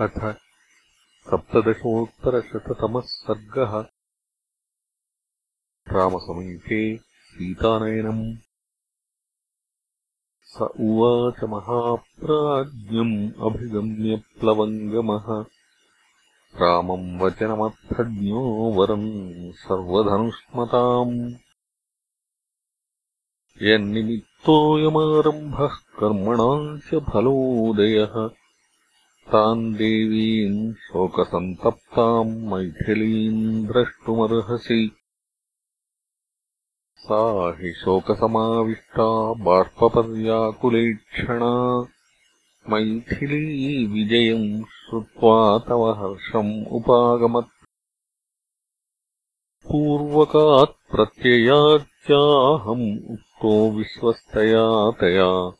अथ सप्तदशोत्तरशततमः सर्गः। रामसमीपे सीतानयनम्। स उवाच महाप्राज्ञम् अभिगम्य प्लवङ्गमः। रामम् वचनमर्थज्ञो वरम् सर्वधनुष्मताम्। यन्निमित्तोऽयमारम्भः कर्मणाम् च फलोदयः देवीम् शोकसन्तप्ताम् मैथिलीम् द्रष्टुमर्हसि। सा हि शोकसमाविष्टा बाष्पर्याकुलेक्षणा मैथिली विजयम् श्रुत्वा तव हर्षम् उपागमत्। पूर्वकात्प्रत्ययाच्चाहम् उक्तो विश्वस्तया तया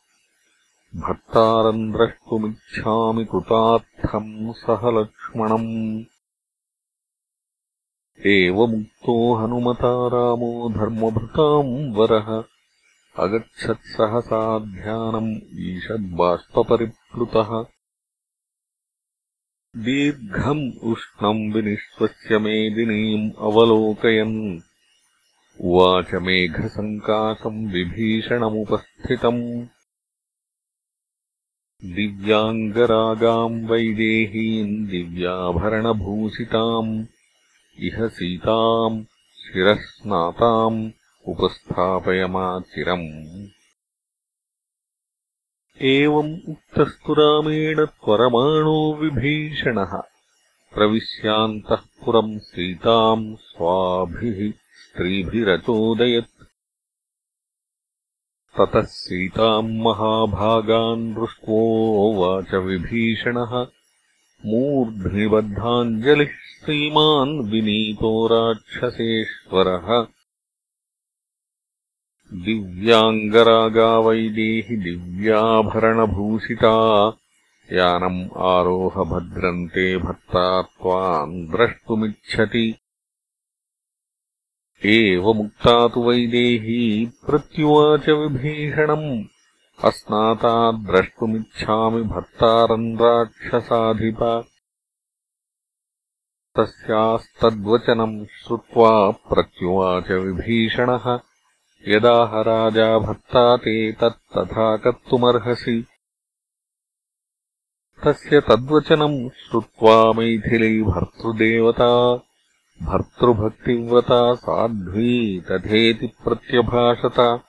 भर्तारम् द्रष्टुमिच्छामि कृतार्थम् सह लक्ष्मणम्। एवमुक्तो हनुमता रामो धर्मभृताम् वरः। अगच्छत्सहसा ध्यानम् ईषद्बाष्परिप्लुतः दीर्घम् उष्णम् विनिश्वस्य मेदिनीम् अवलोकयन्। उवाच मेघसङ्काशम् विभीषणमुपस्थितम् दिव्याङ्गरागाम् वैदेहीम् दिव्याभरणभूषिताम् इह सीताम् शिरःस्नाताम् उपस्थापयमाचिरम्। एवम् उक्तस्तु रामेण त्वरमाणो विभीषणः प्रविश्यान्तः पुरम् सीताम् स्वाभिः स्त्रीभिरचोदयत् ततः सीताम् महाभागान् दृष्ट्वोवाच विभीषणः। मूर्ध्निबद्धाञ्जलिः श्रीमान् विनीतो राक्षसेश्वरः। दिव्याङ्गरागा वैदेहि दिव्याभरणभूषिता। यानम् आरोहभद्रन्ते भर्ता त्वाम् द्रष्टुमिच्छति एवमुक्ता तु वैदेही प्रत्युवाच विभीषणम्। अस्नाता द्रष्टुमिच्छामि भर्तारम् राक्षसाधिप। तस्यास्तद्वचनम् श्रुत्वा प्रत्युवाच विभीषणः। यदाह राजा भर्ता ते तत्तथा कर्तुमर्हसि तस्य तद्वचनम् श्रुत्वा मैथिली भर्तृदेवता भर्तृभक्तिव्रता साध्वी तथेति प्रत्यभाषत।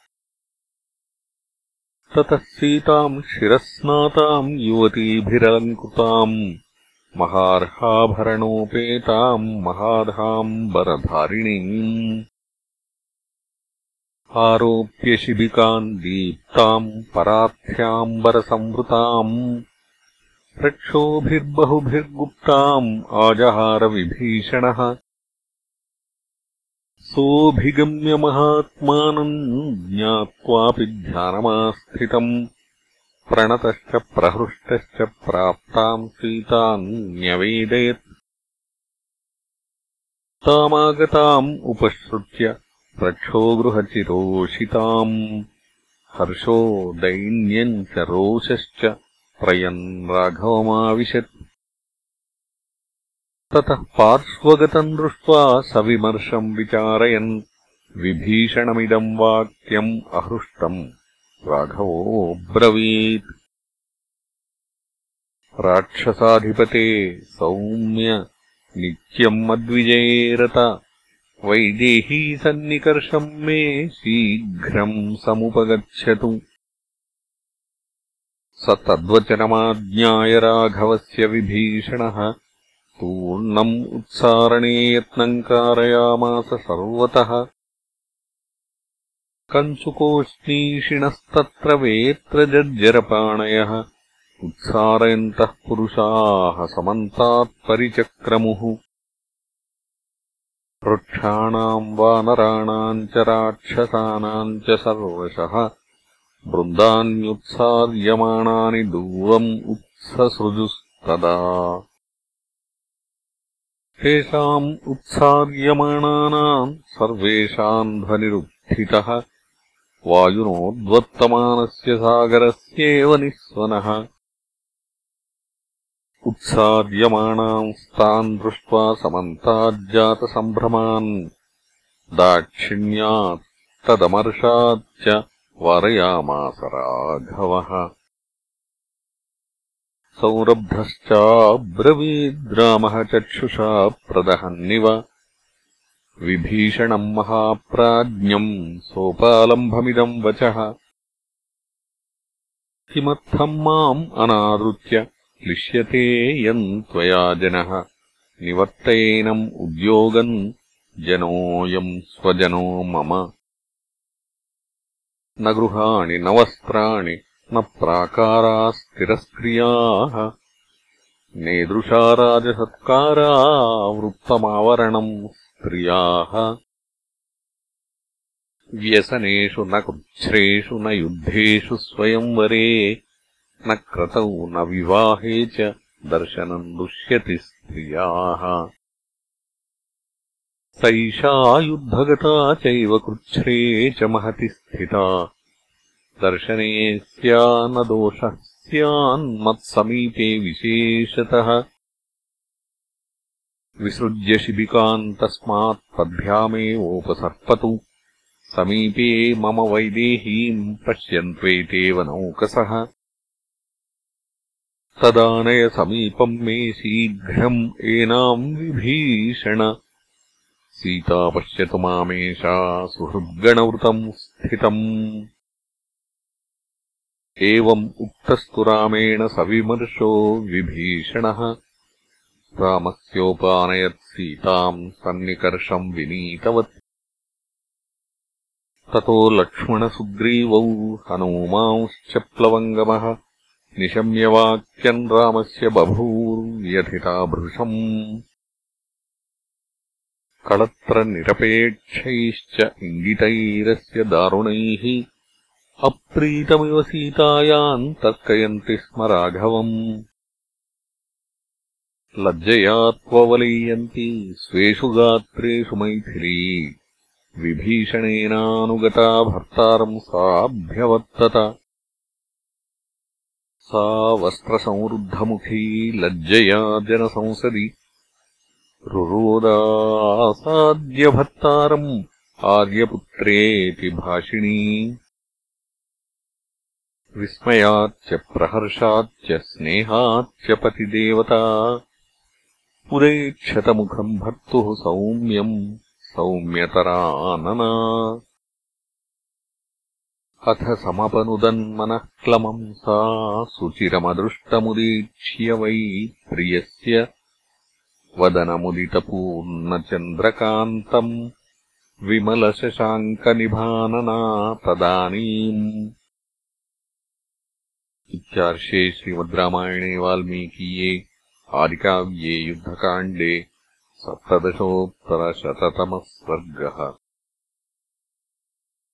ततः सीताम् शिरस्नाताम् युवतीभिरलङ्कृताम् महार्हाभरणोपेताम् महार्हाम्बरधारिणीम् आरोप्य शिबिकाम् दीप्ताम् परार्थ्याम्बरसंवृताम् रक्षोभिर्बहुभिर्गुप्ताम् आजहारविभीषणः सोऽभिगम्य महात्मानम् ज्ञात्वापि ध्यानमास्थितम् प्रणतश्च प्रहृष्टश्च प्राप्ताम् सीताम् न्यवेदयत्। तामागताम् उपश्रुत्य रक्षो गृहचिरोषिताम्। हर्षो दैन्यम् च रोषश्च प्रयन् राघवमाविशत् ततः पार्श्वगतम् दृष्ट्वा सविमर्शम् विचारयन्। विभीषणमिदम् वाक्यम् अहृष्टम्। राघवोऽब्रवीत् राक्षसाधिपते सौम्य नित्यम् मद्विजयेरत वैदेही सन्निकर्षम् मे शीघ्रम् समुपगच्छतु। स तद्वचनमाज्ञाय राघवस्य विभीषणः पूर्णम् उत्सारणे यत्नम् कारयामास सर्वतः। कञ्चुकोष्णीषिणस्तत्र वेत्रजर्जरपाणयः उत्सारयन्तः पुरुषाः समन्तात्परिचक्रमुः वृक्षाणाम् वानराणाम् च राक्षसानाम् च सर्वशः। वृन्दान्युत्सार्यमाणानि दूरम् उत्ससृजुस्तदा तेषाम् उत्सार्यमाणानाम् सर्वेषाम् ध्वनिरुत्थितः। वायुनोद्वत्तमानस्य सागरस्येव निःस्वनः। उत्सार्यमाणांस्तान् दृष्ट्वा समन्ताज्जातसम्भ्रमान्। दाक्षिण्यात्तदमर्षाच्च वारयामास राघवः संरब्धश्चाब्रवीद्रामः चक्षुषा प्रदहन्निव। विभीषणम् महाप्राज्ञम् सोपालम्भमिदम् वचः। किमर्थम् माम् अनादृत्य क्लिश्यते यम् त्वया जनः? निवर्तयेनम् उद्योगम् जनोऽयम् स्वजनो मम। न गृहाणि न वस्त्राणि न प्राकारास्तिरस्क्रियाः नेदृशा राजसत्कारा वृत्तमावरणम् स्त्रियाः। व्यसनेषु न कृच्छ्रेषु न युद्धेषु स्वयंवरे न क्रतौ न विवाहे च दर्शनम् दुष्यति स्त्रियाः। सैषा युद्धगता चैव कृच्छ्रे च महति स्थिता दर्शने स्या न दोषः स्यान्मत्समीपे विशेषतः। विसृज्य शिबिकाम् तस्मात् पद्भ्यामेवोपसर्पतु समीपे मम वैदेहीम् पश्यन्त्वेतेव नौकसः। तदानय समीपम् मे शीघ्रम् एनाम् विभीषण। सीता पश्यतु मामेषा सुहृद्गणवृतम् स्थितम् एवम् उक्तस्तु रामेण सविमर्शो विभीषणः। रामस्योपानयत् सीताम् सन्निकर्षम् विनीतवत्। ततो लक्ष्मणसुग्रीवौ हनूमांश्च प्लवङ्गमः। निशम्यवाक्यम् रामस्य बभूर्व्यथिता भृशम्। कळत्रनिरपेक्षैश्च इङ्गितैरस्य दारुणैः अप्रीतमिव सीतायाम् तर्कयन्ति स्म राघवम्। लज्जया त्ववलयन्ती स्वेषु गात्रेषु मैथिली। विभीषणेनानुगता भर्तारम् साभ्यवर्तत सा वस्त्रसंवृद्धमुखी लज्जया जनसंसदि। रुरोदासाद्यभर्तारम् आर्यपुत्रेति भाषिणी विस्मयाच्च प्रहर्षाच्च स्नेहाच्च पतिदेवता उदैक्षतमुखम् भर्तुः सौम्यम् सौम्यतरानना। अथ समपनुदन्मनःक्लमम् सा सुचिरमदृष्टमुदीक्ष्य वै प्रियस्य वदनमुदितपूर्णचन्द्रकान्तम् विमलशशाङ्कनिभानना तदानीम् इत्यार्षे श्रीमद् रामायणे वाल्मीकीये आदिकाव्ये युद्धकाण्डे सप्तदशोत्तरशततमः सर्गः